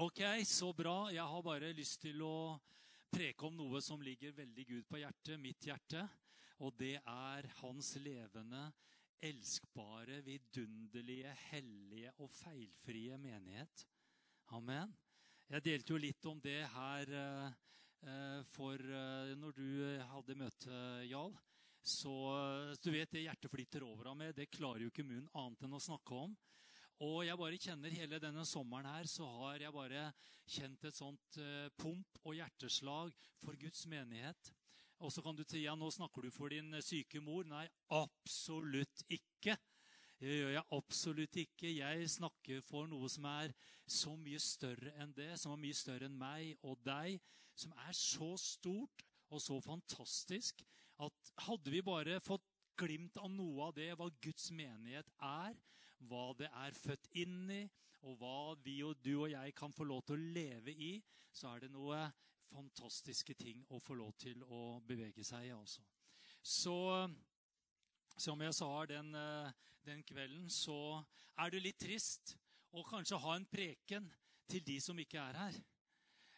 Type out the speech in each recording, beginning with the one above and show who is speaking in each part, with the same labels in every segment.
Speaker 1: Ok, så bra. Jeg har bare lyst til å preke om noe som ligger veldig Gud på hjertet, mitt hjerte. Og det er hans levende, elskbare, vidunderlige, hellige og feilfrie menighet. Amen. Jeg delte jo litt om det her eh, for eh, når du hadde møte, Jarl. Så du vet det hjertet flyter over av meg. det klarer jo ikke munnen annet enn å snakke om. Og jeg bare kjenner hele denne sommeren her, så har jeg bare kjent et sånt uh, pump og hjerteslag for Guds menighet. Og så kan du si ja, nå snakker du for din syke mor. Nei, absolutt ikke. Det gjør jeg absolutt ikke. Jeg snakker for noe som er så mye større enn det, som er mye større enn meg og deg, som er så stort og så fantastisk at hadde vi bare fått glimt av noe av det, hva Guds menighet er, hva det er født inn i, og hva vi og du og jeg kan få lov til å leve i, så er det noe fantastiske ting å få lov til å bevege seg i. altså. Så som jeg sa den, den kvelden, så er det litt trist å kanskje ha en preken til de som ikke er her.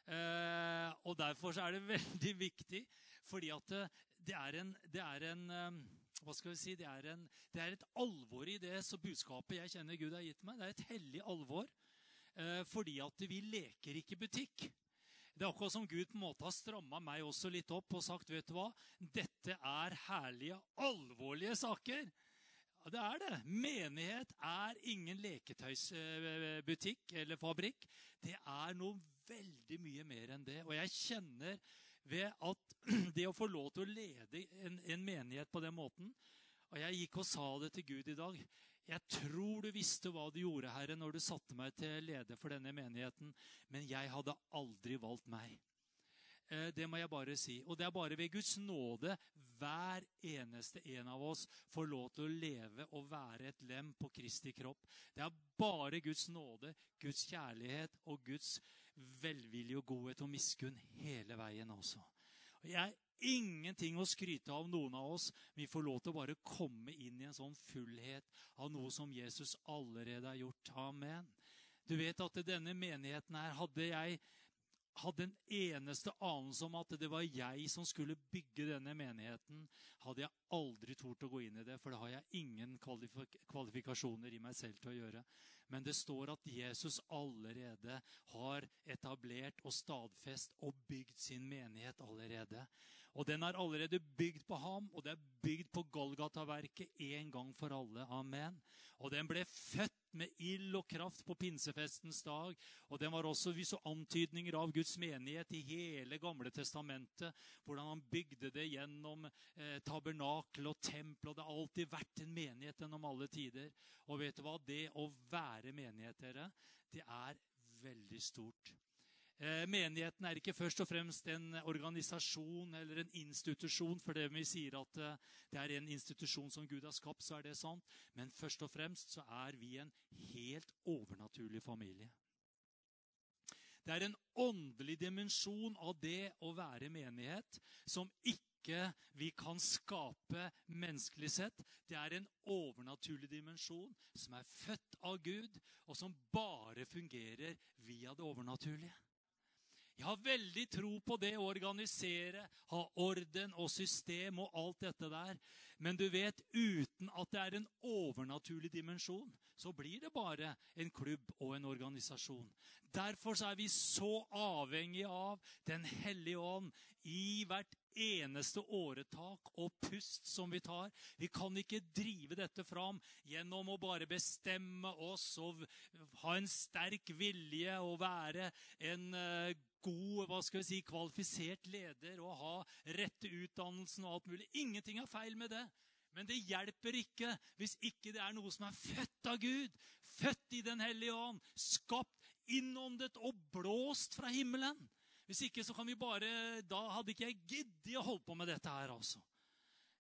Speaker 1: Eh, og derfor er det veldig viktig, fordi at det er en, det er en hva skal vi si, det er, en, det er, et alvor i det så budskapet jeg kjenner Gud har gitt meg. Det er et hellig alvor. Eh, fordi at vi leker ikke butikk. Det er akkurat som Gud på en måte har stramma meg også litt opp og sagt vet du hva, dette er herlige, alvorlige saker. Ja, det er det. Menighet er ingen leketøysbutikk eller fabrikk. Det er noe veldig mye mer enn det. Og jeg kjenner ved at det å få lov til å lede en, en, menighet på den måten Og jeg gikk og sa det til Gud i dag. Jeg tror du visste hva du gjorde, Herre, når du satte meg til leder for denne menigheten, men jeg hadde aldri valgt meg. Eh, det må jeg bare si. Og det er bare ved Guds nåde hver eneste en av oss får lov til å leve og være et lem på Kristi kropp. Det er bare Guds nåde, Guds kjærlighet og Guds velvilje og godhet og miskunn hele veien også. Og jeg ingenting å skryte av noen av oss. Vi får lov til å bare komme inn i en sånn fullhet av noe som Jesus allerede har gjort. Amen. Du vet at denne menigheten her hadde jeg hadde en eneste anelse om at det var jeg som skulle bygge denne menigheten, hadde jeg aldri tort å gå inn i det, for det har jeg ingen kvalifikasjoner i meg selv til å gjøre. Men det står at Jesus allerede har etablert og stadfest og bygd sin menighet allerede. Og den er allerede bygd på ham, og det er bygd på Golgata-verket en gang for alle. Amen. Og den ble født med ild og kraft på pinsefestens dag. Og den var også visse antydninger av Guds menighet i hele Gamle testamentet. Hvordan han bygde det gjennom eh, tabernakel og tempel. Og det har alltid vært en menighet gjennom alle tider. Og vet du hva? Det å være menighet, dere, det er veldig stort. Eh, menigheten er ikke først og fremst en organisasjon eller en institusjon. For det vi sier at eh, det er en institusjon som Gud har skapt, så er det sant. Men først og fremst så er vi en helt overnaturlig familie. Det er en åndelig dimensjon av det å være menighet som ikke vi kan skape menneskelig sett. Det er en overnaturlig dimensjon som er født av Gud, og som bare fungerer via det overnaturlige. Jeg har veldig tro på det å organisere, ha orden og system og alt dette der. Men du vet, uten at det er en overnaturlig dimensjon, så blir det bare en klubb og en organisasjon. Derfor er vi så avhengig av Den hellige ånd i hvert eneste åretak og pust som vi tar. Vi kan ikke drive dette fram gjennom å bare bestemme oss og ha en sterk vilje og være en uh, god, hva skal vi si, kvalifisert leder og ha rette utdannelsen og alt mulig. Ingenting er feil med det. Men det hjelper ikke hvis ikke det er noe som er født av Gud. Født i Den hellige ånd. Skapt, innåndet og blåst fra himmelen. Hvis ikke så kan vi bare Da hadde ikke jeg giddet å holde på med dette her, altså.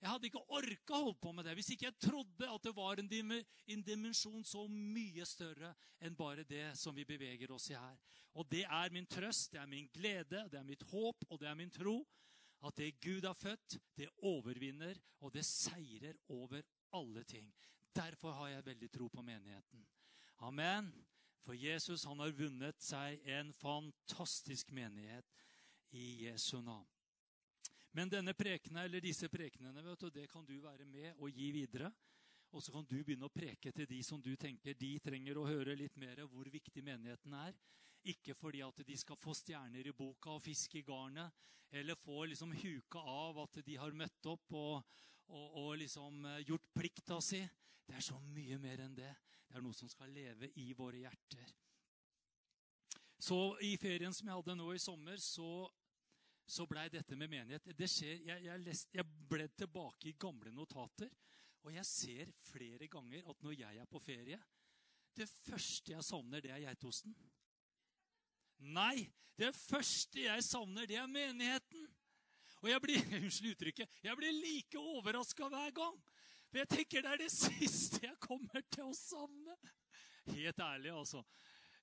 Speaker 1: Jeg hadde ikke orka holde på med det hvis ikke jeg trodde at det var en, dimensjon så mye større enn bare det som vi beveger oss i her. Og det er min trøst, det er min glede, det er mitt håp og det er min tro. At det Gud har født, det overvinner, og det seirer over alle ting. Derfor har jeg veldig tro på menigheten. Amen. For Jesus han har vunnet seg en fantastisk menighet i Jesu navn. Men denne prekene, eller disse prekenene vet du, det kan du være med og gi videre. Og så kan du begynne å preke til de som du tenker de trenger å høre litt mer hvor viktig menigheten er. Ikke fordi at de skal få stjerner i boka og fiske i garnet, eller få liksom huka av at de har møtt opp og, og, og liksom eh, gjort plikta si. Det er så mye mer enn det. Det er noe som skal leve i våre hjerter. Så i ferien som jeg hadde nå i sommer, så, så blei dette med menighet det skjer, jeg, jeg, jeg ble tilbake i gamle notater, og jeg ser flere ganger at når jeg er på ferie Det første jeg savner, det er geitosten. Nei, det første jeg savner, det er menigheten. Og jeg blir unnskyld uttrykket, jeg blir like overraska hver gang. For jeg tenker det er det siste jeg kommer til å savne. Helt ærlig, altså.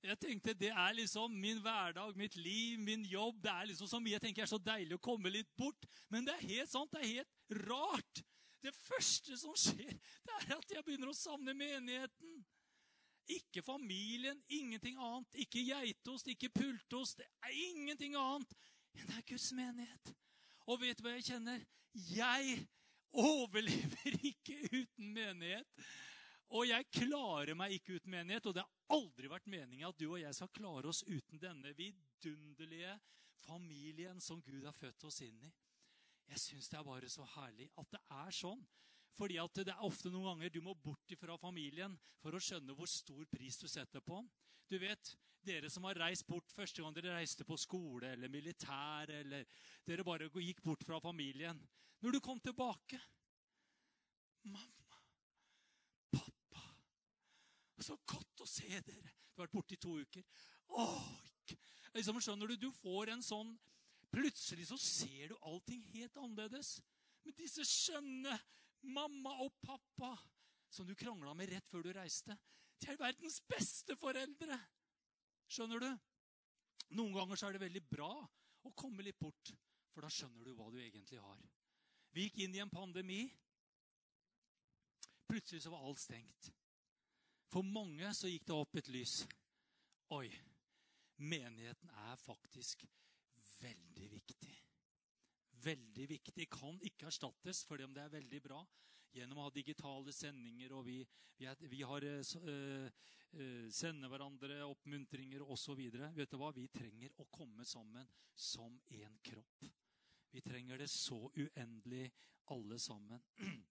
Speaker 1: Jeg tenkte Det er liksom min hverdag, mitt liv, min jobb. Det er liksom så mye jeg tenker er så deilig å komme litt bort. Men det er helt sant, det er helt rart. Det første som skjer, det er at jeg begynner å savne menigheten. Ikke familien, ingenting annet. Ikke geitost, ikke pultost. Det er ingenting annet enn det er Guds menighet. Og vet du hva jeg kjenner? Jeg overlever ikke uten menighet. Og jeg klarer meg ikke uten menighet, og det har aldri vært meningen at du og jeg skal klare oss uten denne vidunderlige familien som Gud har født oss inn i. Jeg syns det er bare så herlig at det er sånn. Fordi at det er ofte noen ganger du må bort fra familien for å skjønne hvor stor pris du setter på. Du vet, dere som har reist bort første gang dere reiste på skole eller militær, eller dere bare gikk bort fra familien. Når du kom tilbake Mamma, pappa Så godt å se dere. Du har vært borte i to uker. Åh, liksom, skjønner du, du får en sånn Plutselig så ser du allting helt annerledes. Men disse skjønne mamma og pappa som du krangla med rett før du reiste, de er verdens beste foreldre. Skjønner du? Noen ganger så er det veldig bra å komme litt bort, for da skjønner du hva du egentlig har. Vi gikk inn i en pandemi. Plutselig så var alt stengt. For mange så gikk det opp et lys. Oi, menigheten er faktisk veldig viktig. Veldig viktig. Kan ikke erstattes for om det er veldig bra gjennom å ha digitale sendinger, og vi, vi, er, vi har uh, sender hverandre oppmuntringer osv. Vet du hva? Vi trenger å komme sammen som én kropp. Vi trenger det så uendelig, alle sammen.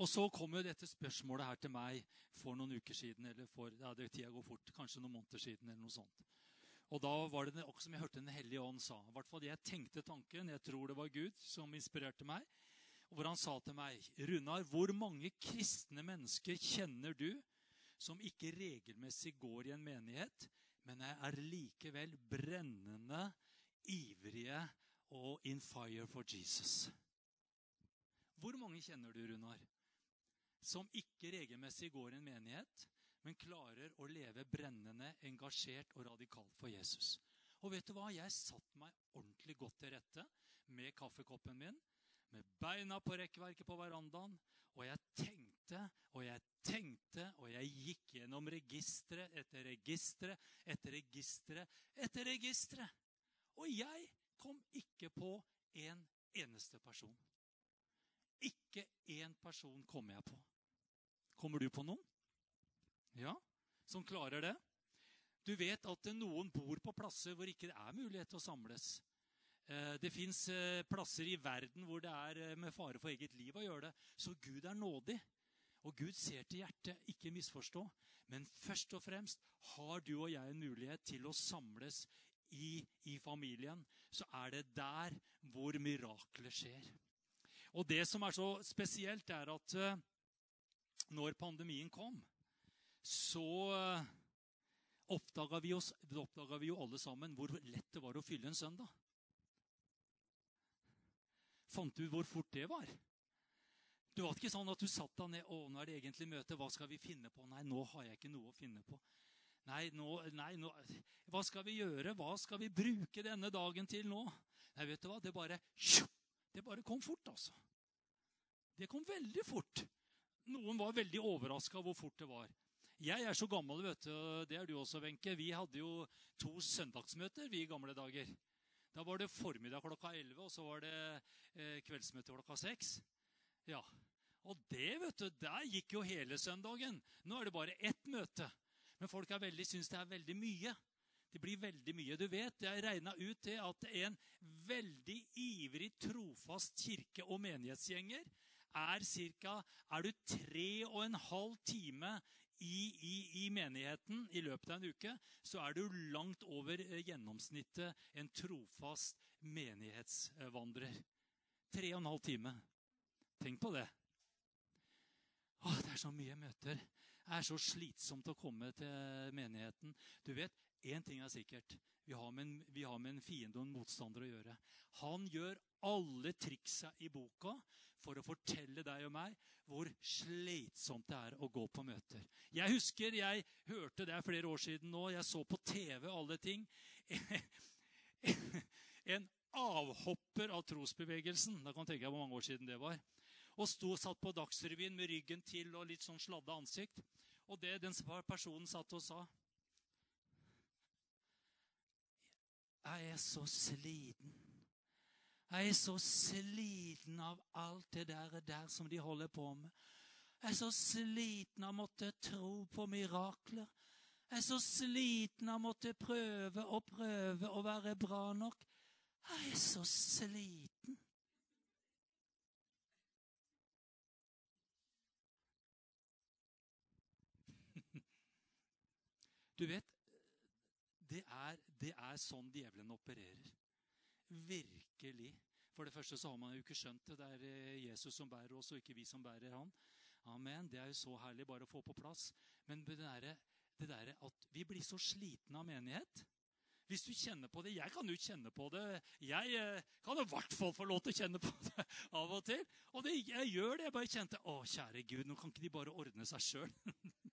Speaker 1: Og så kom jo dette spørsmålet her til meg for noen uker siden. eller for, ja, det Tida går fort. Kanskje noen måneder siden. eller noe sånt. Og da var det akkurat som jeg hørte Den hellige ånd sa. I hvert fall Jeg tenkte tanken. Jeg tror det var Gud som inspirerte meg hvor han sa til meg, 'Runar, hvor mange kristne mennesker kjenner du som ikke regelmessig går i en menighet, men er likevel brennende, ivrige og in fire for Jesus?' Hvor mange kjenner du, Runar, som ikke regelmessig går i en menighet, men klarer å leve brennende, engasjert og radikalt for Jesus? Og vet du hva? Jeg satte meg ordentlig godt til rette med kaffekoppen min med beina på rekkverket på verandaen. Og jeg tenkte og jeg tenkte, og jeg gikk gjennom registre etter registre etter registre etter registre. Og jeg kom ikke på en eneste person. Ikke én person kommer jeg på. Kommer du på noen? Ja, som klarer det? Du vet at noen bor på plasser hvor ikke det er mulighet til å samles. Eh, det fins eh, plasser i verden hvor det er eh, med fare for eget liv å gjøre det. Så Gud er nådig. Og Gud ser til hjertet, ikke misforstå. Men først og fremst har du og jeg en mulighet til å samles i, i familien. Så er det der hvor miraklet skjer. Og det som er så spesielt, er at når pandemien kom, så oppdaga vi, vi jo alle sammen hvor lett det var å fylle en søndag fant du hvor fort det var. Det var ikke sånn at du satt deg ned og nå er det egentlig møte. Hva skal vi finne på? Nei, nå har jeg ikke noe å finne på. Nei, nå, nei nå, hva skal vi gjøre? Hva skal vi bruke denne dagen til nå? Nei, vet du hva? Det bare, det bare kom fort, altså. Det kom veldig fort. Noen var veldig overraska hvor fort det var. Jeg er så gammel, vet du, og det er du også, Wenche. Vi hadde jo to søndagsmøter vi i gamle dager. Da var det formiddag klokka 11, og så var det eh, kveldsmøte klokka 6. Ja. Og det, vet du, der gikk jo hele søndagen. Nå er det bare ett møte. Men folk veldig, syns det er veldig mye. Det blir veldig mye. Du vet, Jeg regna ut det at en veldig ivrig, trofast kirke- og menighetsgjenger er ca. Er du tre og en halv time i, i, i, menigheten i løpet av en uke, så er du langt over eh, gjennomsnittet en trofast menighetsvandrer. Tre og en halv time. Tenk på det. Åh, det er så mye møter. Det er så slitsomt å komme til menigheten. Du vet, én ting er sikkert. Vi har, en, vi har, med en, fiende og en motstander å gjøre. Han gjør alle triksa i boka for å fortelle deg og meg hvor slitsomt det er å gå på møter. Jeg husker jeg hørte det er flere år siden nå. Jeg så på TV alle ting. En avhopper av trosbevegelsen. Da kan du tenke deg hvor mange år siden det var. Og sto satt på Dagsrevyen med ryggen til og litt sånn sladde ansikt. Og det den personen satt og sa Jeg er så sliten. Jeg er så sliten av alt det der, der som de holder på med. Jeg er så sliten av å måtte tro på mirakler. Jeg er så sliten av å måtte prøve og prøve å være bra nok. Jeg er så sliten. Du vet, det er sånn djevelen opererer. Virkelig. For det første så har man jo ikke skjønt det. Det er eh, Jesus som bærer oss, og ikke vi som bærer han. Amen. Det er jo så herlig bare å få på plass. Men det derre der at vi blir så slitne av menighet Hvis du kjenner på det Jeg kan jo kjenne på det. Jeg eh, kan i hvert fall få lov til å kjenne på det av og til. Og det, jeg gjør det. Jeg bare kjente Å, kjære Gud, nå kan ikke de bare ordne seg sjøl.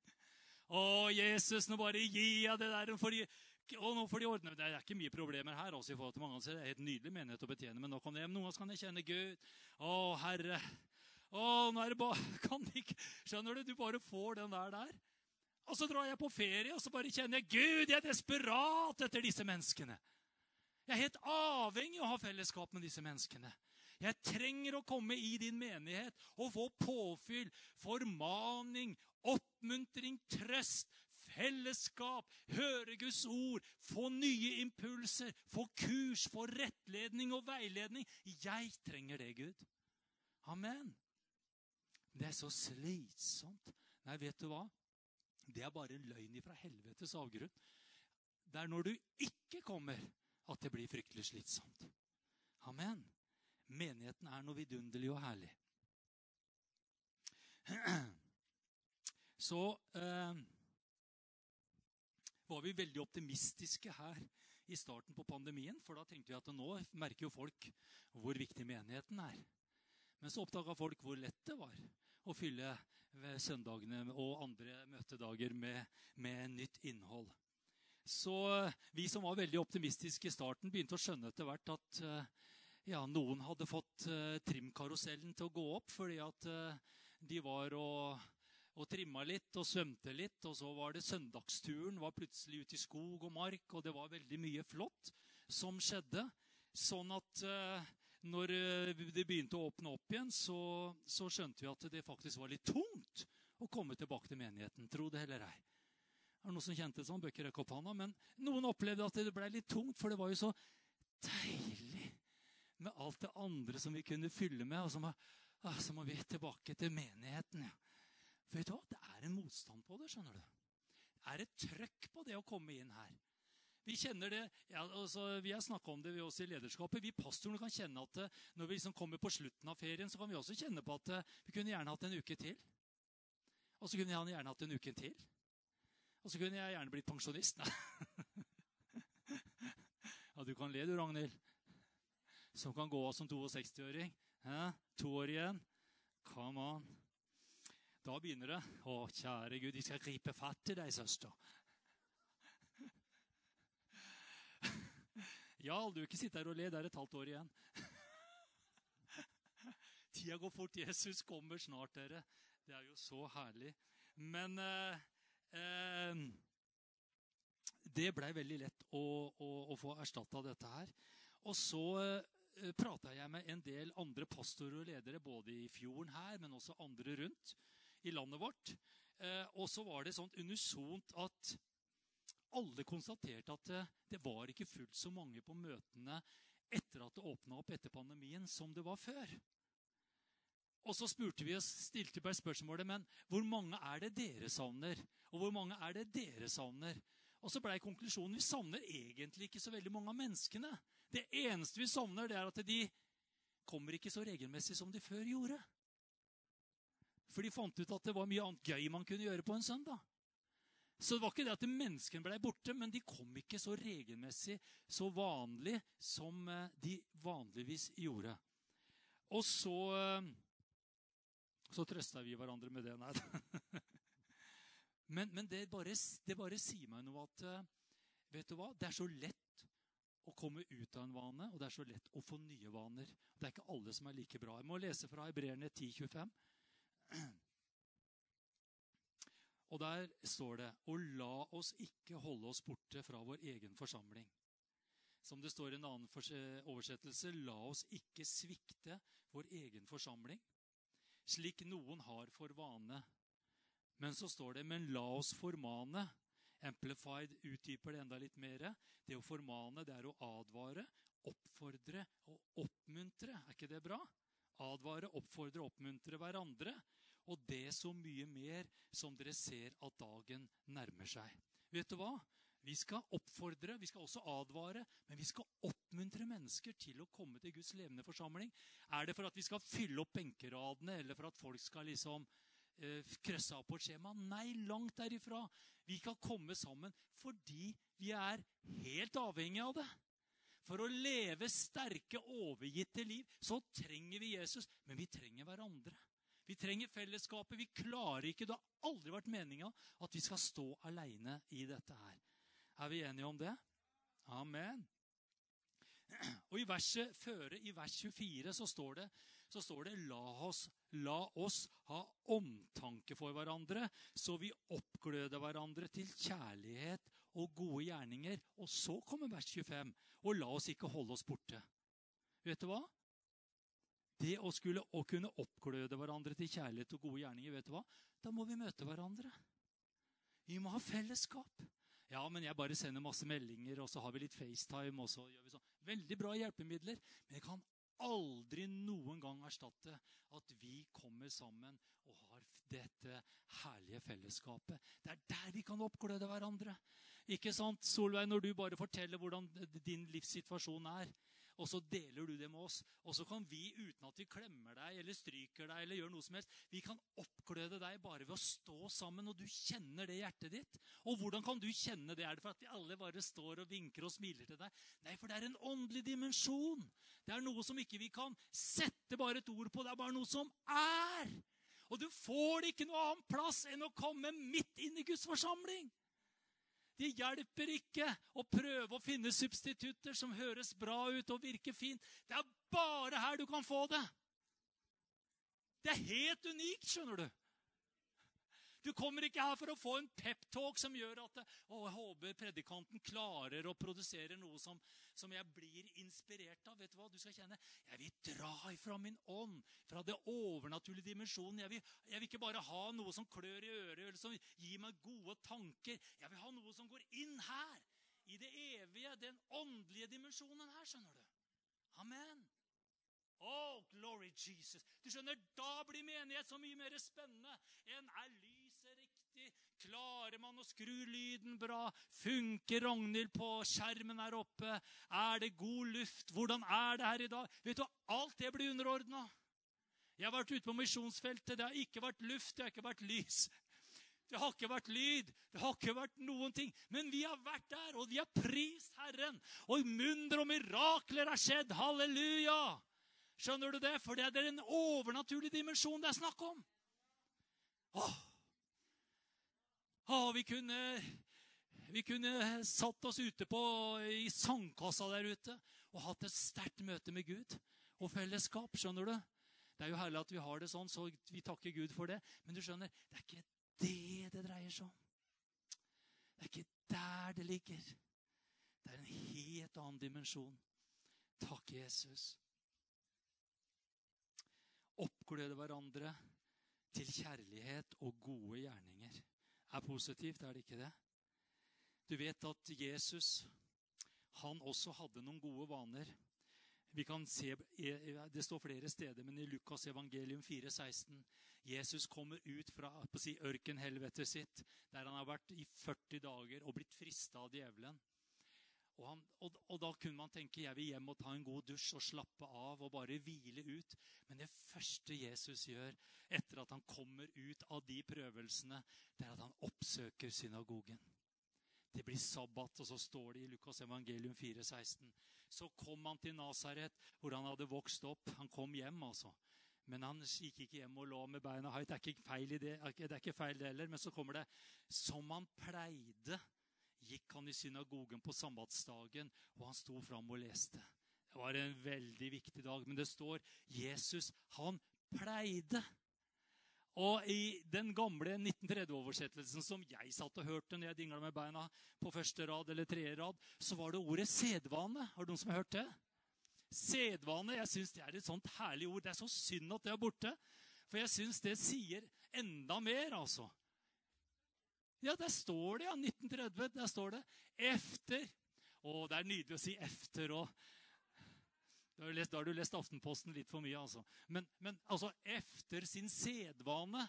Speaker 1: Å, Jesus, nå bare gi jeg det der. For de, og nå får de ordne Det er ikke mye problemer her. også i forhold til mange Det er helt nydelig menighet å betjene, men nå kan jeg, noen kan jeg kjenne Gud. Å, Herre. Å, nå er det bare kan de ikke, Skjønner du? Du bare får den der der. Og så drar jeg på ferie, og så bare kjenner jeg Gud, jeg er desperat etter disse menneskene. Jeg er helt avhengig av å ha fellesskap med disse menneskene. Jeg trenger å komme i din menighet og få påfyll, formaning, oppmuntring, trøst, fellesskap, høre Guds ord, få nye impulser, få kurs, få rettledning og veiledning. Jeg trenger det, Gud. Amen. Det er så slitsomt. Nei, vet du hva? Det er bare en løgn ifra helvetes avgrunn. Det er når du ikke kommer, at det blir fryktelig slitsomt. Amen. Menigheten er noe vidunderlig og herlig. Så eh, var vi veldig optimistiske her i starten på pandemien. For da tenkte vi at nå merker jo folk hvor viktig menigheten er. Men så oppdaga folk hvor lett det var å fylle søndagene og andre møtedager med, med nytt innhold. Så vi som var veldig optimistiske i starten, begynte å skjønne etter hvert at eh, ja, noen hadde fått trimkarusellen til å gå opp fordi at de var og og trimma litt og svømte litt. Og så var det søndagsturen. Var plutselig ute i skog og mark, og det var veldig mye flott som skjedde. Sånn at uh, når eh, det begynte å åpne opp igjen, så, så, skjønte vi at det faktisk var litt tungt å komme tilbake til menigheten. Tro det eller ei. Det er noen som kjente det sånn, Bøker rekke opp handa, men noen opplevde at det ble litt tungt, for det var jo så deilig med alt det andre som vi kunne fylle med. Og så må, ah, så må vi tilbake til menigheten. ja. For vet du hva? Det er en motstand på det. skjønner du. Det er et trøkk på det å komme inn her. Vi kjenner det, ja, altså, vi har snakka om det vi også i lederskapet. Vi pastorene kan kjenne at eh, når vi liksom kommer på slutten av ferien, så kan vi også kjenne på at eh, vi kunne gjerne hatt en uke til. Og så kunne jeg gjerne hatt en uke til. Og så kunne jeg gjerne blitt pensjonist. ja, du kan le, du, Ragnhild. Som kan gå av som 62-åring. To år igjen. Come on. Da begynner det. Å, kjære Gud, de skal gripe fatt i deg, søster. Ja, du vil ikke sitte her og le. Det er et halvt år igjen. Tida går fort. Jesus kommer snart, dere. Det er jo så herlig. Men eh, Eh, det blei veldig lett å, å, å få erstatta dette her. Og så eh, prata jeg med en del andre pastorer og ledere, både i fjorden her, men også andre rundt i landet vårt. Eh, og så var det sånn unisont at alle konstaterte at det, det var ikke fullt så mange på møtene etter at det åpna opp etter pandemien, som det var før. Og så spurte vi oss, stilte vi spørsmålet men hvor mange er det dere savner? Og hvor mange er det dere savner? Og så blei konklusjonen vi savner egentlig ikke så veldig mange av menneskene. Det eneste vi savner, det er at de kommer ikke så regelmessig som de før gjorde. For de fant ut at det var mye annet gøy man kunne gjøre på en søndag. Så det var ikke det at menneskene ble borte, men de kom ikke så regelmessig, så vanlig som eh, de vanligvis gjorde. Og så eh, så trøsta vi hverandre med det. Nei. Men, men det, bare, det, bare, sier meg noe at eh, vet du hva? Det er så lett å komme ut av en vane, og det er så lett å få nye vaner. Det er ikke alle som er like bra. Jeg må lese fra Hebreerne 10,25. Og der står det Og la oss ikke holde oss borte fra vår egen forsamling. Som det står i en annen oversettelse, la oss ikke svikte vår egen forsamling, slik noen har for vane. Men så står det, men la oss formane. Amplified utdyper det enda litt mer. Det å formane, det er å advare, oppfordre og oppmuntre. Er ikke det bra? Advare, oppfordre og oppmuntre hverandre og det så mye mer som dere ser at dagen nærmer seg. Vet du hva? Vi skal oppfordre, vi skal også advare, men vi skal oppmuntre mennesker til å komme til Guds levende forsamling. Er det for at vi skal fylle opp benkeradene, eller for at folk skal liksom eh, krøsse av på et skjema? Nei, langt derifra. Vi kan komme sammen fordi vi er helt avhengige av det. For å leve sterke, overgitte liv så trenger vi Jesus, men vi trenger hverandre. Vi trenger fellesskapet. Vi klarer ikke Det har aldri vært meninga at vi skal stå aleine i dette her. Er vi enige om det? Amen. Og i verset føre, i vers 24, så står det, så står det la, oss, la oss ha omtanke for hverandre, så vi oppgløder hverandre til kjærlighet og gode gjerninger. Og så kommer vers 25. Og la oss ikke holde oss borte. Vet du hva? Det å skulle å kunne oppgløde hverandre til kjærlighet og gode gjerninger, vet du hva? Da må vi møte hverandre. Vi må ha fellesskap. Ja, men jeg bare sender masse meldinger, og så har vi litt FaceTime. og så gjør vi sånn. Veldig bra hjelpemidler, men det kan aldri noen gang erstatte at vi kommer sammen og har dette herlige fellesskapet. Det er der vi kan oppgløde hverandre. Ikke sant, Solveig, når du bare forteller hvordan din livssituasjon er, og så deler du det med oss. Og så kan vi, uten at vi klemmer deg eller stryker deg, eller gjør noe som helst, vi kan oppgløde deg bare ved å stå sammen, og du kjenner det i hjertet ditt. Og hvordan kan du kjenne det? Er det for at vi alle bare står og vinker og smiler til deg? Nei, for det er en åndelig dimensjon. Det er noe som ikke vi kan sette bare et ord på. Det er bare noe som er. Og du får ikke noe annen plass enn å komme midt inn i Guds forsamling. Det hjelper ikke å prøve å finne substitutter som høres bra ut og virker fint. Det er bare her du kan få det. Det er helt unikt, skjønner du. Du kommer ikke her for å få en peptalk som gjør at å, jeg håper predikanten klarer å produsere noe som, som, jeg blir inspirert av. Vet du hva du skal kjenne? Jeg vil dra ifra min ånd, fra det overnaturlige dimensjonen. Jeg vil, jeg vil ikke bare ha noe som klør i øret, eller som gir meg gode tanker. Jeg vil ha noe som går inn her, i det evige, den åndelige dimensjonen her, skjønner du. Amen. Oh, glory Jesus. Du skjønner, Da blir menighet så mye mer spennende enn er riktig? Klarer man å skru lyden bra? Funker Ragnhild på skjermen her oppe? Er det god luft? Hvordan er det her i dag? Vet du, Alt det blir underordna. Jeg har vært ute på misjonsfeltet. Det har ikke vært luft, det har ikke vært lys. Det har ikke vært lyd, det har ikke vært noen ting. Men vi har vært der, og vi har prist Herren. Og munder og mirakler har skjedd. Halleluja! Skjønner du det? For det er en overnaturlig dimensjon det er snakk om. Åh. Åh, vi kunne vi kunne satt oss ute på, i sandkassa der ute og hatt et sterkt møte med Gud og fellesskap. skjønner du? Det er jo herlig at vi har det sånn, så vi takker Gud for det. Men du skjønner, det er ikke det det dreier seg om. Det er ikke der det ligger. Det er en helt annen dimensjon. Takk, Jesus. Oppgløde hverandre til kjærlighet og gode gjerninger. Er positivt, er det ikke det? Du vet at Jesus han også hadde noen gode vaner. Vi kan se, Det står flere steder, men i Lukas evangelium 4,16 Jesus kommer ut fra si, ørkenhelvetet sitt, der han har vært i 40 dager og blitt frista av djevelen. Og, han, og, og, da kunne man tenke jeg vil hjem og ta en god dusj og slappe av og bare hvile ut. Men det første Jesus gjør etter at han kommer ut av de prøvelsene, det er at han oppsøker synagogen. Det blir sabbat, og så står det i Lukas evangelium 4, 16. Så kom han til Nasaret, hvor han hadde vokst opp. Han kom hjem, altså. Men han gikk ikke hjem og lå med beina høyt. Det er ikke feil, det, det, er ikke feil det heller. Men så kommer det som han pleide, gikk han i synagogen på sambatsdagen, og han sto fram og leste. Det var en veldig viktig dag. Men det står Jesus, han pleide. Og i den gamle 1930-oversettelsen som jeg satt og hørte når jeg dingla med beina på første rad eller tredje rad, så var det ordet sedvane. Har du noen som har hørt det? Sedvane. Jeg syns det er et sånt herlig ord. Det er så synd at det er borte. For jeg syns det sier enda mer, altså. Ja, der står det, ja. 1930. Der står det 'efter'. Å, det er nydelig å si 'efter' òg. Da da har, du lest Aftenposten litt for mye, altså. Men, men altså, efter sin sedvane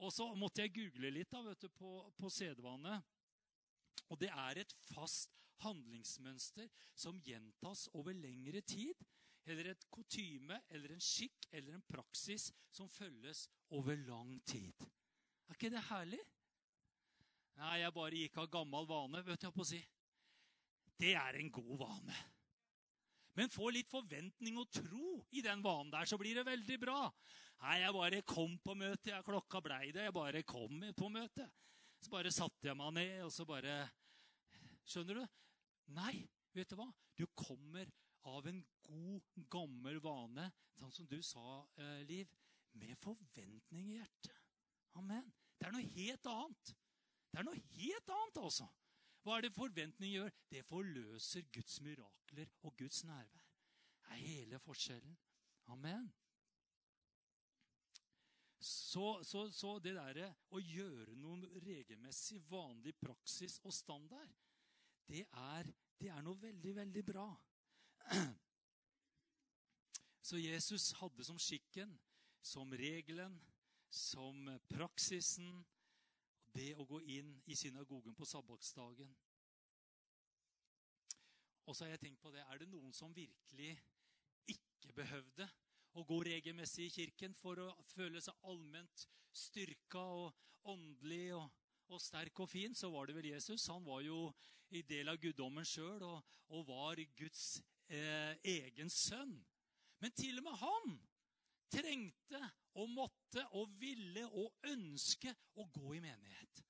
Speaker 1: Og så måtte jeg google litt da, vet du, på, på sedvane. Og det er et fast handlingsmønster som gjentas over lengre tid. Eller et kutyme eller en skikk eller en praksis som følges over lang tid. Er ikke det herlig? Nei, jeg bare gikk av gammel vane, vet jeg på å si. Det er en god vane. Men få litt forventning og tro i den vanen der, så blir det veldig bra. Nei, jeg bare kom på møte. Ja, klokka blei det. Jeg bare kom på møte. Så bare satte jeg meg ned, og så bare Skjønner du? Nei, vet du hva? Du kommer av en god, gammel vane, sånn som du sa, eh, Liv, med forventning i hjertet. Amen. Det er noe helt annet. Det er noe helt annet, altså. Hva er det forventning gjør? Det forløser Guds mirakler og Guds nærvær. Det er hele forskjellen. Amen. Så, så, så det derre å gjøre noe regelmessig, vanlig praksis og standard, det er, det er noe veldig, veldig bra. Så Jesus hadde som skikken, som regelen, som praksisen det å gå inn i synagogen på sabbatsdagen. Og så har jeg tenkt på det, Er det noen som virkelig ikke behøvde å gå regelmessig i kirken for å føle seg allment styrka og åndelig og, og, sterk og fin, så var det vel Jesus. Han var jo i del av guddommen sjøl og, og, var Guds eh, egen sønn. Men til og med han trengte og måtte og ville og ønske å gå i menighet.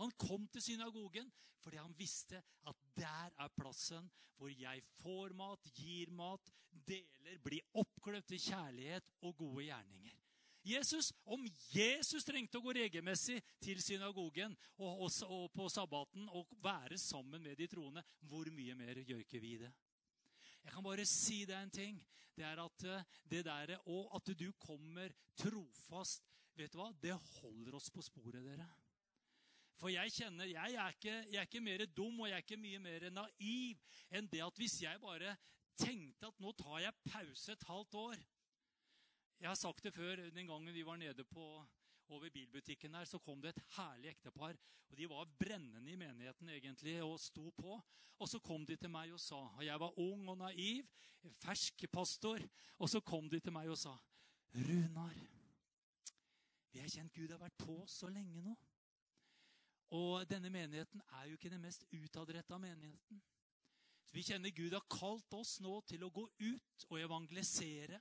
Speaker 1: Han kom til synagogen fordi han visste at der er plassen hvor jeg får mat, gir mat, deler, blir oppkløpt i kjærlighet og gode gjerninger. Jesus, Om Jesus trengte å gå regelmessig til synagogen og, og, og på sabbaten og være sammen med de troende, hvor mye mer gjør ikke vi det? Jeg kan bare si deg en ting. Det er at eh, det der, Og at du kommer trofast Vet du hva? Det holder oss på sporet, dere. For jeg kjenner, jeg er, ikke, jeg er ikke mer dum og jeg er ikke mye mer naiv enn det at hvis jeg bare tenkte at nå tar jeg pause et halvt år Jeg har sagt det før. Den gangen vi var nede på, over bilbutikken der, så kom det et herlig ektepar. og De var brennende i menigheten egentlig og sto på. Og så kom de til meg og sa og Jeg var ung og naiv, fersk pastor. Og så kom de til meg og sa Runar, vi har kjent Gud har vært på så lenge nå. Og denne menigheten er jo ikke den mest utadretta menigheten. Så Vi kjenner Gud har kalt oss nå til å gå ut og evangelisere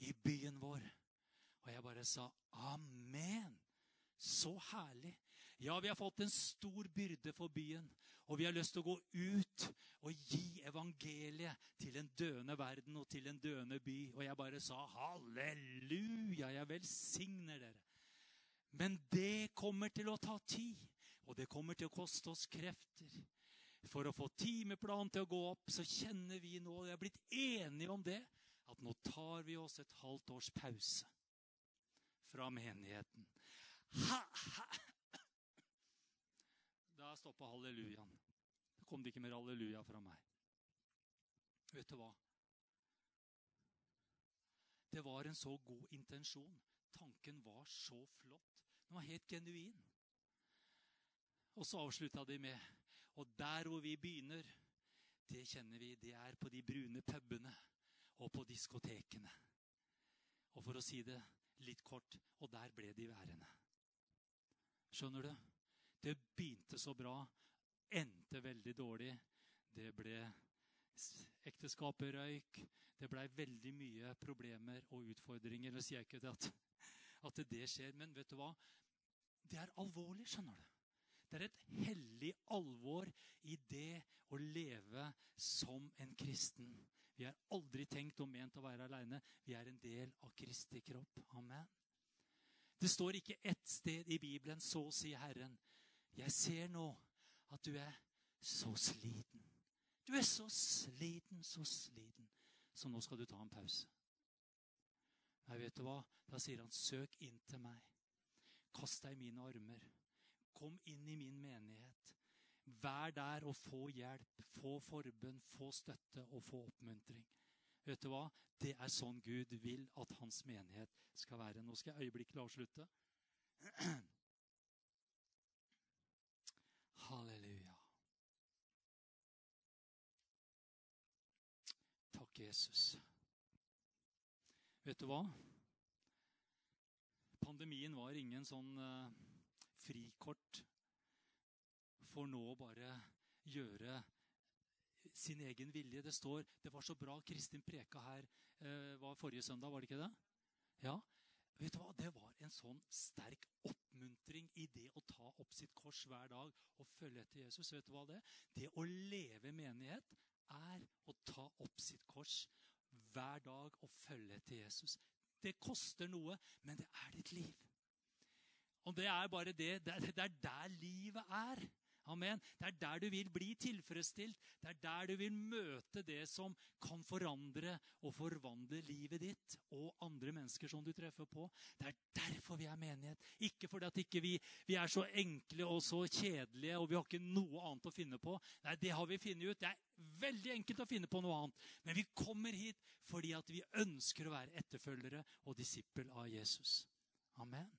Speaker 1: i byen vår. Og jeg bare sa amen. Så herlig. Ja, vi har fått en stor byrde for byen. Og vi har lyst til å gå ut og gi evangeliet til en døende verden og til en døende by. Og jeg bare sa halleluja, jeg velsigner dere. Men det kommer til å ta tid. Og det kommer til å koste oss krefter. For å få timeplanen til å gå opp, så kjenner vi nå, og vi er blitt enige om det, at nå tar vi oss et halvt års pause fra menigheten. Ha, ha. Da stoppa hallelujaen. Da kom det ikke mer halleluja fra meg. Vet du hva? Det var en så god intensjon. Tanken var så flott. Den var helt genuin. Og så avslutta de med Og der hvor vi begynner, det kjenner vi, det er på de brune pubene og på diskotekene. Og for å si det litt kort og der ble de værende. Skjønner du? Det begynte så bra, endte veldig dårlig. Det ble Ekteskapet røyk. Det blei veldig mye problemer og utfordringer. Nå sier jeg ikke at, at det skjer, men vet du hva? Det er alvorlig, skjønner du. Det er et hellig alvor i det å leve som en kristen. Vi er aldri tenkt og ment å være aleine. Vi er en del av Kristi kropp. Amen. Det står ikke ett sted i Bibelen 'så sier Herren'. Jeg ser nå at du er så sliten. Du er så sliten, så sliten. Så nå skal du ta en pause. Nei, vet du hva? Da sier han, søk inn til meg. Kast deg i mine armer. Kom inn i min menighet. Vær der og få hjelp, få forbønn, få støtte og få oppmuntring. Vet du hva? Det er sånn Gud vil at hans menighet skal være. Nå skal jeg øyeblikkelig avslutte. Halleluja. Takk, Jesus. Vet du hva? Pandemien var ingen sånn uh, frikort for nå bare gjøre sin egen vilje. Det står Det var så bra Kristin preka her eh, var forrige søndag, var det ikke det? Ja. Vet du hva? Det var en sånn sterk oppmuntring i det å ta opp sitt kors hver dag og følge etter Jesus. Vet du hva det er? Det å leve menighet er å ta opp sitt kors hver dag og følge etter Jesus. Det koster noe, men det er ditt liv. Og det er bare det. Det er der livet er. Amen. Det er der du vil bli tilfredsstilt. Det er der du vil møte det som kan forandre og forvandle livet ditt og andre mennesker som du treffer på. Det er derfor vi er menighet. Ikke fordi at ikke vi, vi er så enkle og så kjedelige og vi har ikke noe annet å finne på. Nei, det har vi funnet ut. Det er veldig enkelt å finne på noe annet. Men vi kommer hit fordi at vi ønsker å være etterfølgere og disippel av Jesus. Amen.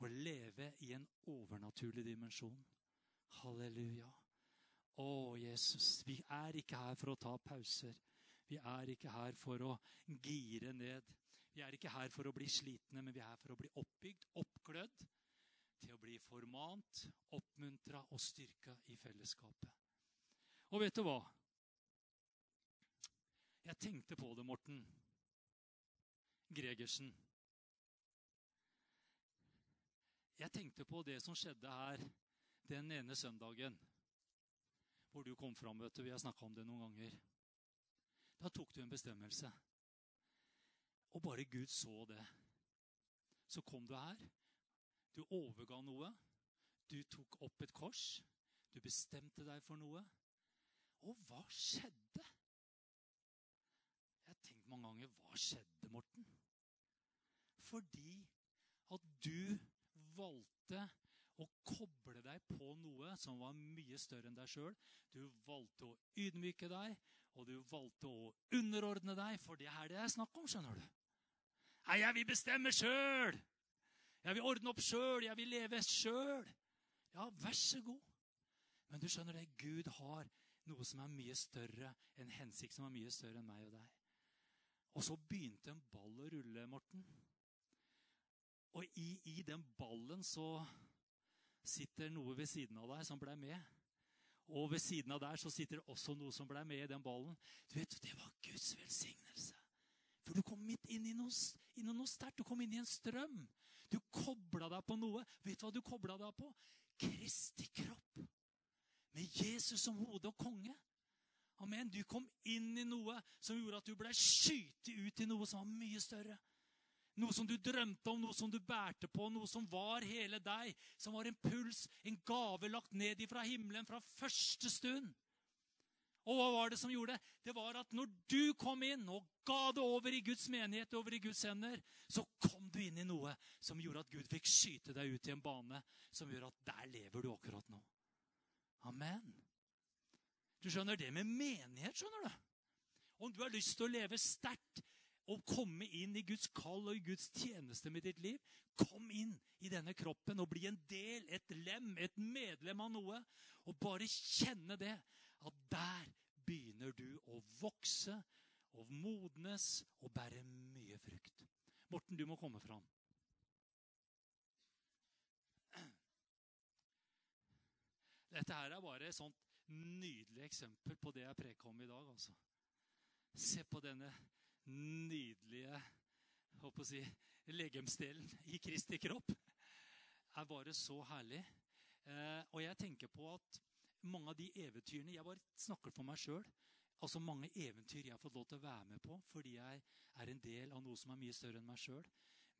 Speaker 1: Å leve i en overnaturlig dimensjon. Halleluja. Å, Jesus, vi er ikke her for å ta pauser. Vi er ikke her for å gire ned. Vi er ikke her for å bli slitne, men vi er her for å bli oppbygd, oppglødd, til å bli formant, oppmuntra og styrka i fellesskapet. Og vet du hva? Jeg tenkte på det, Morten Gregersen. Jeg tenkte på det som skjedde her den ene søndagen hvor du kom fram, vet du, vi har snakka om det noen ganger, da tok du en bestemmelse. Og bare Gud så det. Så kom du her. Du overga noe. Du tok opp et kors. Du bestemte deg for noe. Og hva skjedde? Jeg har tenkt mange ganger hva skjedde, Morten? Fordi at du valgte å koble deg på noe som var mye større enn deg sjøl. Du valgte å ydmyke deg, og du valgte å underordne deg, for det er det er snakk om, skjønner du. Nei, jeg vil bestemme sjøl! Jeg vil ordne opp sjøl! Jeg vil leve sjøl! Ja, vær så god. Men du skjønner det, Gud har noe som er mye større, en hensikt som er mye større enn meg og deg. Og så begynte en ball å rulle, Morten. Og i, i den ballen så sitter noe ved siden av deg som ble med. Og ved siden av der så sitter det også noe som ble med i den ballen. Du vet, Det var Guds velsignelse. For du kom midt inn i noe, inn noe sterkt. Du kom inn i en strøm. Du kobla deg på noe. Vet du hva du kobla deg på? Kristi kropp. Med Jesus som hode og konge. Amen. Du kom inn i noe som gjorde at du ble skytet ut i noe som var mye større. Noe som du drømte om, noe som du bærte på, noe som var hele deg. Som var en puls, en gave lagt ned ifra himmelen fra første stund. Og hva var det som gjorde det? Det var at når du kom inn og ga det over i Guds menighet, over i Guds hender, så kom du inn i noe som gjorde at Gud fikk skyte deg ut i en bane som gjør at der lever du akkurat nå. Amen. Du skjønner, det med menighet, skjønner du. Om du har lyst til å leve sterkt og komme inn i Guds kall og i Guds tjeneste med ditt liv, kom inn i denne kroppen og bli en del, et lem, et medlem av noe. Og bare kjenne det, at der begynner du å vokse og modnes og bære mye frukt. Morten, du må komme fram. Dette her er bare et sånt nydelig eksempel på det jeg preka om i dag. altså. Se på denne nydelige håper å si, legemsdelen i Kristi kropp. er bare så herlig. Eh, og jeg tenker på at mange av de eventyrene Jeg bare snakker for meg sjøl. Altså mange eventyr jeg har fått lov til å være med på fordi jeg er en del av noe som er mye større enn meg sjøl.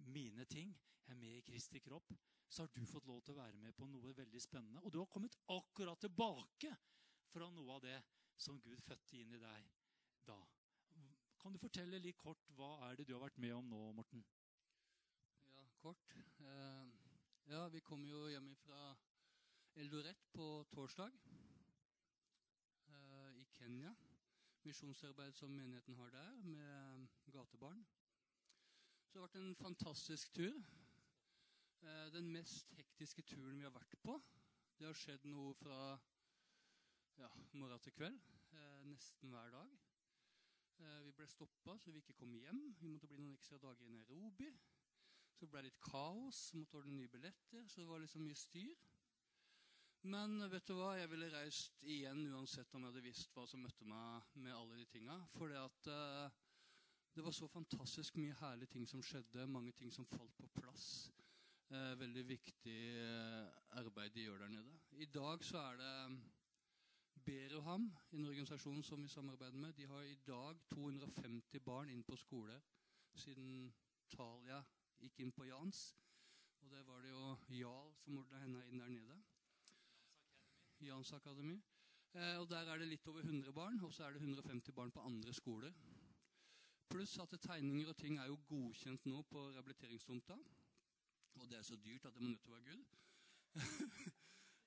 Speaker 1: Mine ting. Er med i Kristi kropp. Så har du fått lov til å være med på noe veldig spennende. Og du har kommet akkurat tilbake fra noe av det som Gud fødte inn i deg da. Kan du fortelle litt kort hva er det du har vært med om nå, Morten?
Speaker 2: Ja, kort. Eh, ja, vi kom jo hjem fra Eldoret på torsdag eh, i Kenya. Misjonsarbeid som menigheten har der, med gatebarn. Så det har vært en fantastisk tur. Eh, den mest hektiske turen vi har vært på. Det har skjedd noe fra ja, morgen til kveld. Nesten hver dag. Eh, vi ble stoppa så vi ikke kom hjem. Vi måtte bli noen ekstra dager i Nairobi. Så ble det litt kaos. Måtte ordne nye billetter. Så det var liksom mye styr. Men vet du hva, jeg ville reist igjen uansett om jeg hadde visst hva som møtte meg med alle de tinga. For at uh, det var så fantastisk mye herlige ting som skjedde. Mange ting som falt på plass. Uh, veldig viktig uh, arbeid de gjør der nede. I dag så er det Beroham, en organisasjon som vi samarbeider med, de har i dag 250 barn inn på skole siden Talia gikk inn på Jans. Og det var det jo Jarl som ordna henne inn der nede. Jans Akademi. Eh, og Der er det litt over 100 barn, og så er det 150 barn på andre skoler. Pluss at tegninger og ting er jo godkjent nå på rehabiliteringstomta. Og det er så dyrt at det må nødt til å være gull.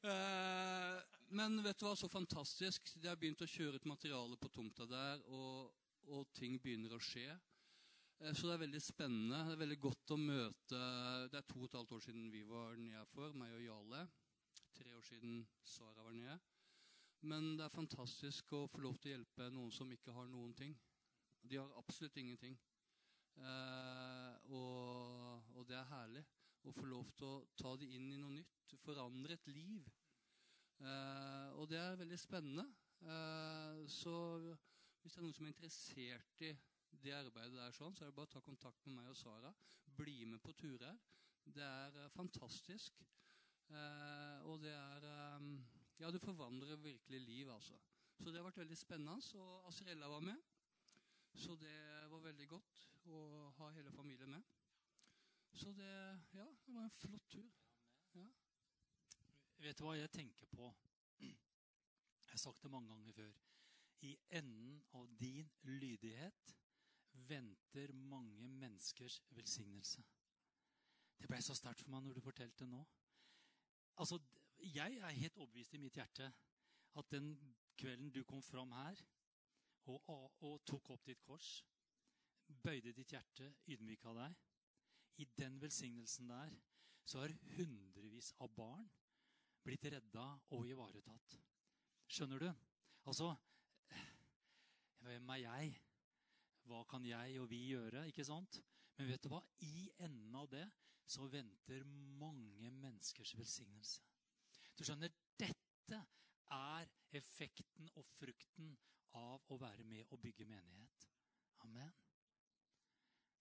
Speaker 2: Eh, men vet du hva, så fantastisk. De har begynt å kjøre ut materiale på tomta der, og, og ting begynner å skje. Eh, så det er veldig spennende. Det er veldig godt å møte Det er to og et halvt år siden vi var nede for, meg og Jale. Tre år siden Sara var nede. Men det er fantastisk å få lov til å hjelpe noen som ikke har noen ting. De har absolutt ingenting. Eh, og, og det er herlig å få lov til å ta det inn i noe nytt forandre et liv. Eh, og det er veldig spennende. Eh, så hvis det er noen som er interessert i det arbeidet der, sånn, så er det bare å ta kontakt med meg og Sara. Bli med på turer. Det er uh, fantastisk. Eh, og det er um, Ja, det forvandler virkelig liv, altså. Så det har vært veldig spennende. Og Asrella var med. Så det var veldig godt å ha hele familien med. Så det, ja, det var en flott tur. Ja.
Speaker 1: Vet du hva jeg tenker på? Jeg har sagt det mange ganger før. I enden av din lydighet venter mange menneskers velsignelse. Det ble så sterkt for meg når du fortalte nå. Altså, Jeg er helt overbevist i mitt hjerte at den kvelden du kom fram her og, og tok opp ditt kors, bøyde ditt hjerte, ydmyka deg I den velsignelsen der så har hundrevis av barn blitt redda og ivaretatt. Skjønner du? Altså Hvem er jeg? Hva kan jeg og vi gjøre? ikke sant? Men vet du hva? I enden av det så venter mange menneskers velsignelse. Du skjønner, dette er effekten og frukten av å være med og bygge menighet. Amen.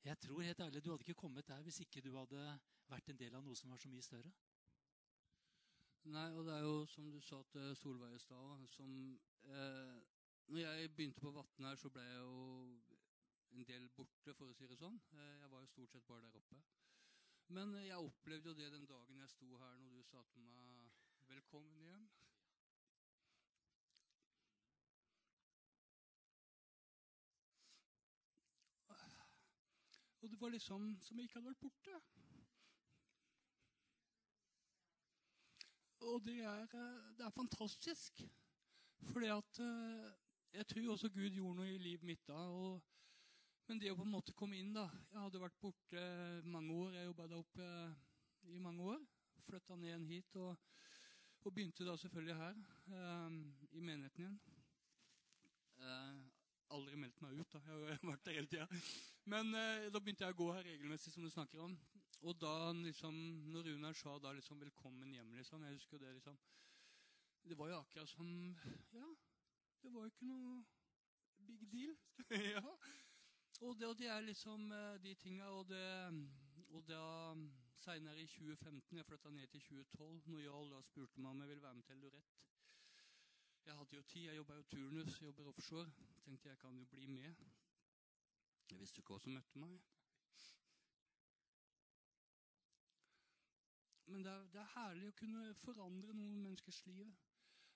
Speaker 1: Jeg tror helt ærlig, Du hadde ikke kommet der hvis ikke du hadde vært en del av noe som var så mye større.
Speaker 2: Nei, og det er jo som du sa til Solveig i stad som eh, når jeg begynte på Vatne her, så ble jeg jo en del borte, for å si det sånn. Eh, jeg var jo stort sett bare der oppe. Men jeg opplevde jo det den dagen jeg sto her når du sa til meg 'velkommen hjem'. Og det var liksom som jeg ikke hadde vært borte. Og det er, eh, det er fantastisk. Fordi at eh, jeg tror også Gud gjorde noe i livet mitt da. Og, men det å på en måte komme inn da Jeg hadde vært borte mange år. Jeg jobba der oppe i mange år. Flytta ned igjen hit. Og, og, begynte da selvfølgelig her, um, i menigheten igjen. Uh, aldri meldt meg ut, da. Jeg har vært der hele tida. Men eh, da begynte jeg å gå her regelmessig, som du snakker om. Og da liksom, når Runar sa da liksom 'velkommen hjem', liksom Jeg husker det liksom Det var jo akkurat som Ja, det var jo ikke noe big deal. ja. Og det, og det, er liksom eh, de tinga. Og, det, og da seinere i 2015, jeg flytta ned til 2012, når Jarl da spurte meg om jeg ville være med til Lurett Jeg hadde jo tid, jeg jobba jo turnus, jeg jobber offshore. Tenkte jeg kan jo bli med. Jeg visste ikke hva som møtte meg. Men det er, det er herlig å kunne forandre noen menneskers liv.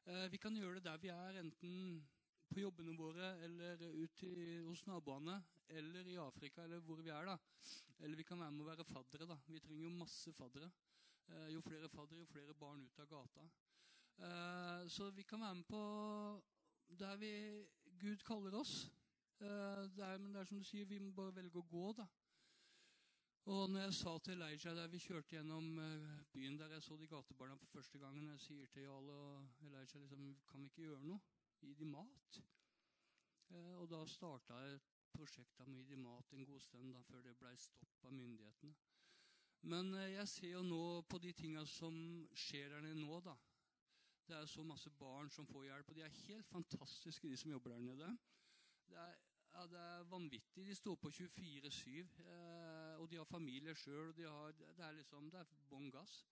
Speaker 2: Eh, vi kan gjøre det der vi er, enten på jobbene våre eller ute hos naboene eller i Afrika eller hvor vi er. da. Eller vi kan være med å være faddere. da. Vi trenger jo masse faddere. Eh, jo flere faddere, jo flere barn ut av gata. Eh, så vi kan være med på der vi, Gud kaller oss. Der, men det er som du sier, vi må bare velge å gå, da. Og når jeg sa til Elijah der vi kjørte gjennom eh, byen der jeg så de gatebarna for første gangen Jeg sier til Jarl og Elijah liksom, kan vi ikke gjøre noe? Gi dem mat. Eh, og da starta jeg prosjektet med å gi dem mat en god stund da, før det ble stopp av myndighetene. Men eh, jeg ser jo nå på de tinga som skjer der nede nå, da. Det er så masse barn som får hjelp, og de er helt fantastiske, de som jobber der nede. Det er, ja, det er vanvittig. De står på 24-7. Eh, og de har familie sjøl. De det er liksom det er bånn gass.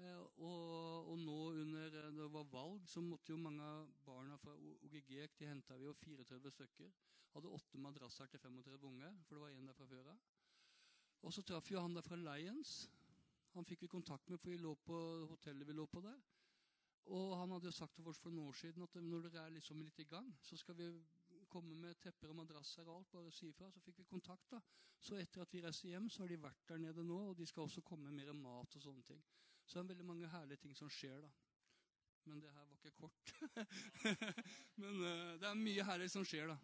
Speaker 2: Eh, og, og, nå under eh, det var valg, så måtte jo mange av barna fra OGG de henta vi jo 34 stykker. Hadde åtte madrasser til 35 unge, for det var én der fra før av. Og så traff jo han der fra Lions. Han fikk vi kontakt med, for vi lå på hotellet vi lå på der. Og han hadde jo sagt til oss for noen år siden at når dere er liksom litt i gang, så skal vi komme med tepper og madrasser og alt. Bare si ifra. Så fikk vi kontakt. da. Så etter at vi reiste hjem, så har de vært der nede nå, og de skal også komme med mer mat og sånne ting. Så det er veldig mange herlige ting som skjer, da. Men det her var ikke kort. Men uh, det er mye herlig som skjer, da.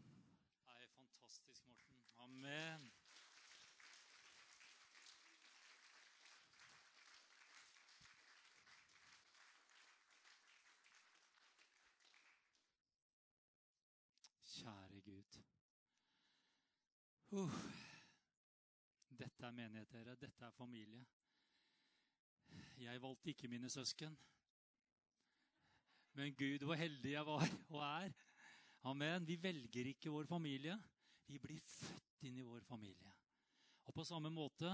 Speaker 1: Det er fantastisk, Morten. Amen. Kjære Gud. Uh. Dette er menighet, dere. Dette er familie. Jeg valgte ikke mine søsken. Men Gud, hvor heldig jeg var og er. Amen. Vi velger ikke vår familie. Vi blir født inn i vår familie. Og på samme måte,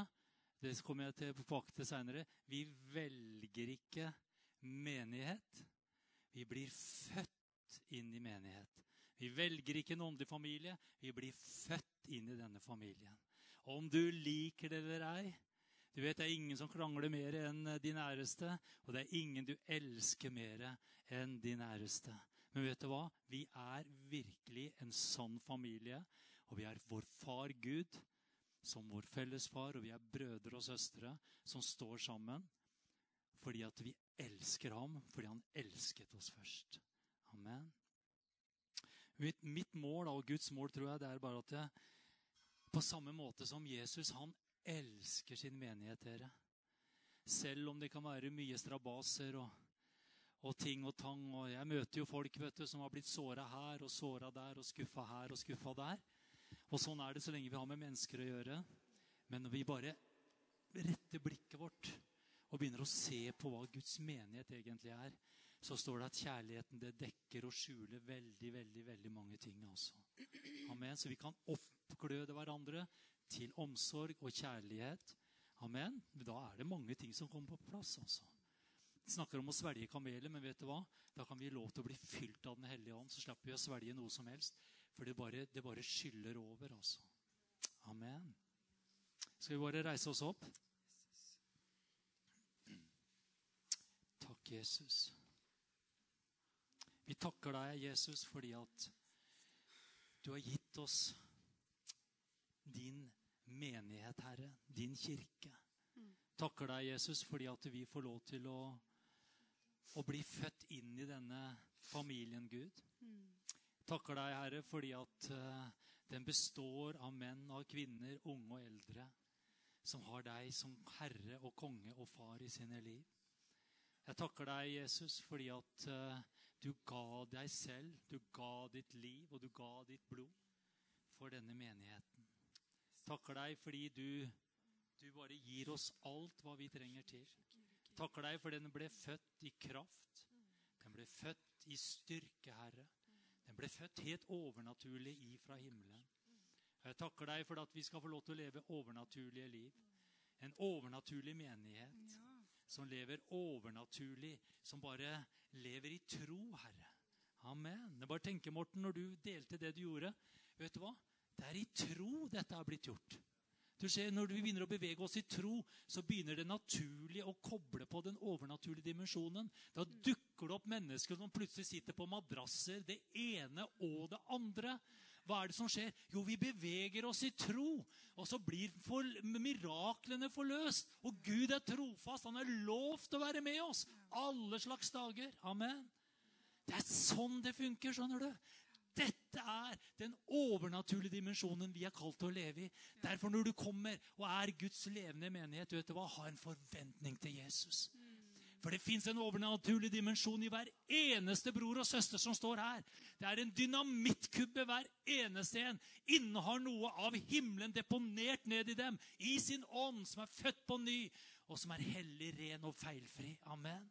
Speaker 1: det kommer jeg tilbake til seinere, vi velger ikke menighet. Vi blir født inn i menighet. Vi velger ikke en åndelig familie. Vi blir født inn i denne familien. Om du liker det eller ei Du vet, Det er ingen som krangler mer enn de næreste. Og det er ingen du elsker mer enn de næreste. Men vet du hva? Vi er virkelig en sann familie. Og vi er vår far Gud som vår felles far, og vi er brødre og søstre som står sammen fordi at vi elsker ham, fordi han elsket oss først. Amen. Mitt, mitt mål og Guds mål tror jeg, det er bare at jeg, på samme måte som Jesus, han elsker sin menighet, dere. Selv om det kan være mye strabaser og, og ting og tang. Og jeg møter jo folk vet du, som har blitt såra her og såra der og skuffa her og skuffa der. Og sånn er det så lenge vi har med mennesker å gjøre. Men når vi bare retter blikket vårt og begynner å se på hva Guds menighet egentlig er, så står det at kjærligheten det dekker og skjuler veldig veldig, veldig mange ting. altså. Amen. Så vi kan oppgløde hverandre til omsorg og kjærlighet. Amen. Da er det mange ting som kommer på plass. altså. Vi snakker om å svelge kameler, men vet du hva? da kan vi gi lov til å bli fylt av Den hellige ånd. Så slipper vi å svelge noe som helst. For det bare, det bare skyller over. altså. Amen. Skal vi bare reise oss opp? Takk, Jesus. Vi takker deg, Jesus, fordi at du har gitt oss din menighet, Herre, din kirke. Takker deg, Jesus, fordi at vi får lov til å, å bli født inn i denne familien, Gud. Takker deg, Herre, fordi at eh, den består av menn og kvinner, unge og eldre, som har deg som herre og konge og far i sine liv. Jeg takker deg, Jesus, fordi at eh, du ga deg selv, du ga ditt liv, og du ga ditt blod for denne menigheten. Takker deg fordi du, du bare gir oss alt hva vi trenger til. Takker deg for den ble født i kraft. Den ble født i styrke, Herre. Den ble født helt overnaturlig ifra himmelen. Jeg takker deg for at vi skal få lov til å leve overnaturlige liv. En overnaturlig menighet som lever overnaturlig, som bare lever i tro, Herre. Amen. Jeg bare tenker, Morten, når du delte det du gjorde Vet du hva? Det er i tro dette har blitt gjort. Du ser, Når vi begynner å bevege oss i tro, så begynner det naturlig å koble på den overnaturlige dimensjonen. Da dukker det opp mennesker som plutselig sitter på madrasser, det ene og det andre. Hva er det som skjer? Jo, vi beveger oss i tro. Og så blir for, miraklene forløst. Og Gud er trofast. Han er lovt å være med oss alle slags dager. Amen. Det er sånn det funker, skjønner du. Dette er den overnaturlige dimensjonen vi er kalt til å leve i. Derfor når du kommer og er Guds levende menighet, vet du hva? ha en forventning til Jesus. For det fins en overnaturlig dimensjon i hver eneste bror og søster som står her. Det er en dynamittkubbe hver eneste en. Innehar noe av himmelen deponert ned i dem. I sin ånd, som er født på ny, og som er hellig, ren og feilfri. Amen.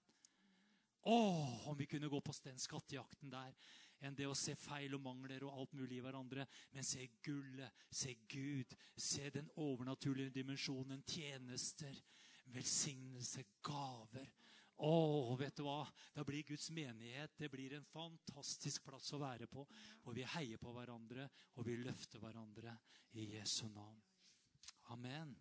Speaker 1: Å, om vi kunne gå på den skattejakten der enn det å se feil og mangler og alt mulig i hverandre. Men se gullet, se Gud, se den overnaturlige dimensjonen, tjenester, velsignelse, gaver. Å, vet du hva? Da blir Guds menighet det blir en fantastisk plass å være på. Hvor vi heier på hverandre, og vi løfter hverandre i Jesu navn. Amen.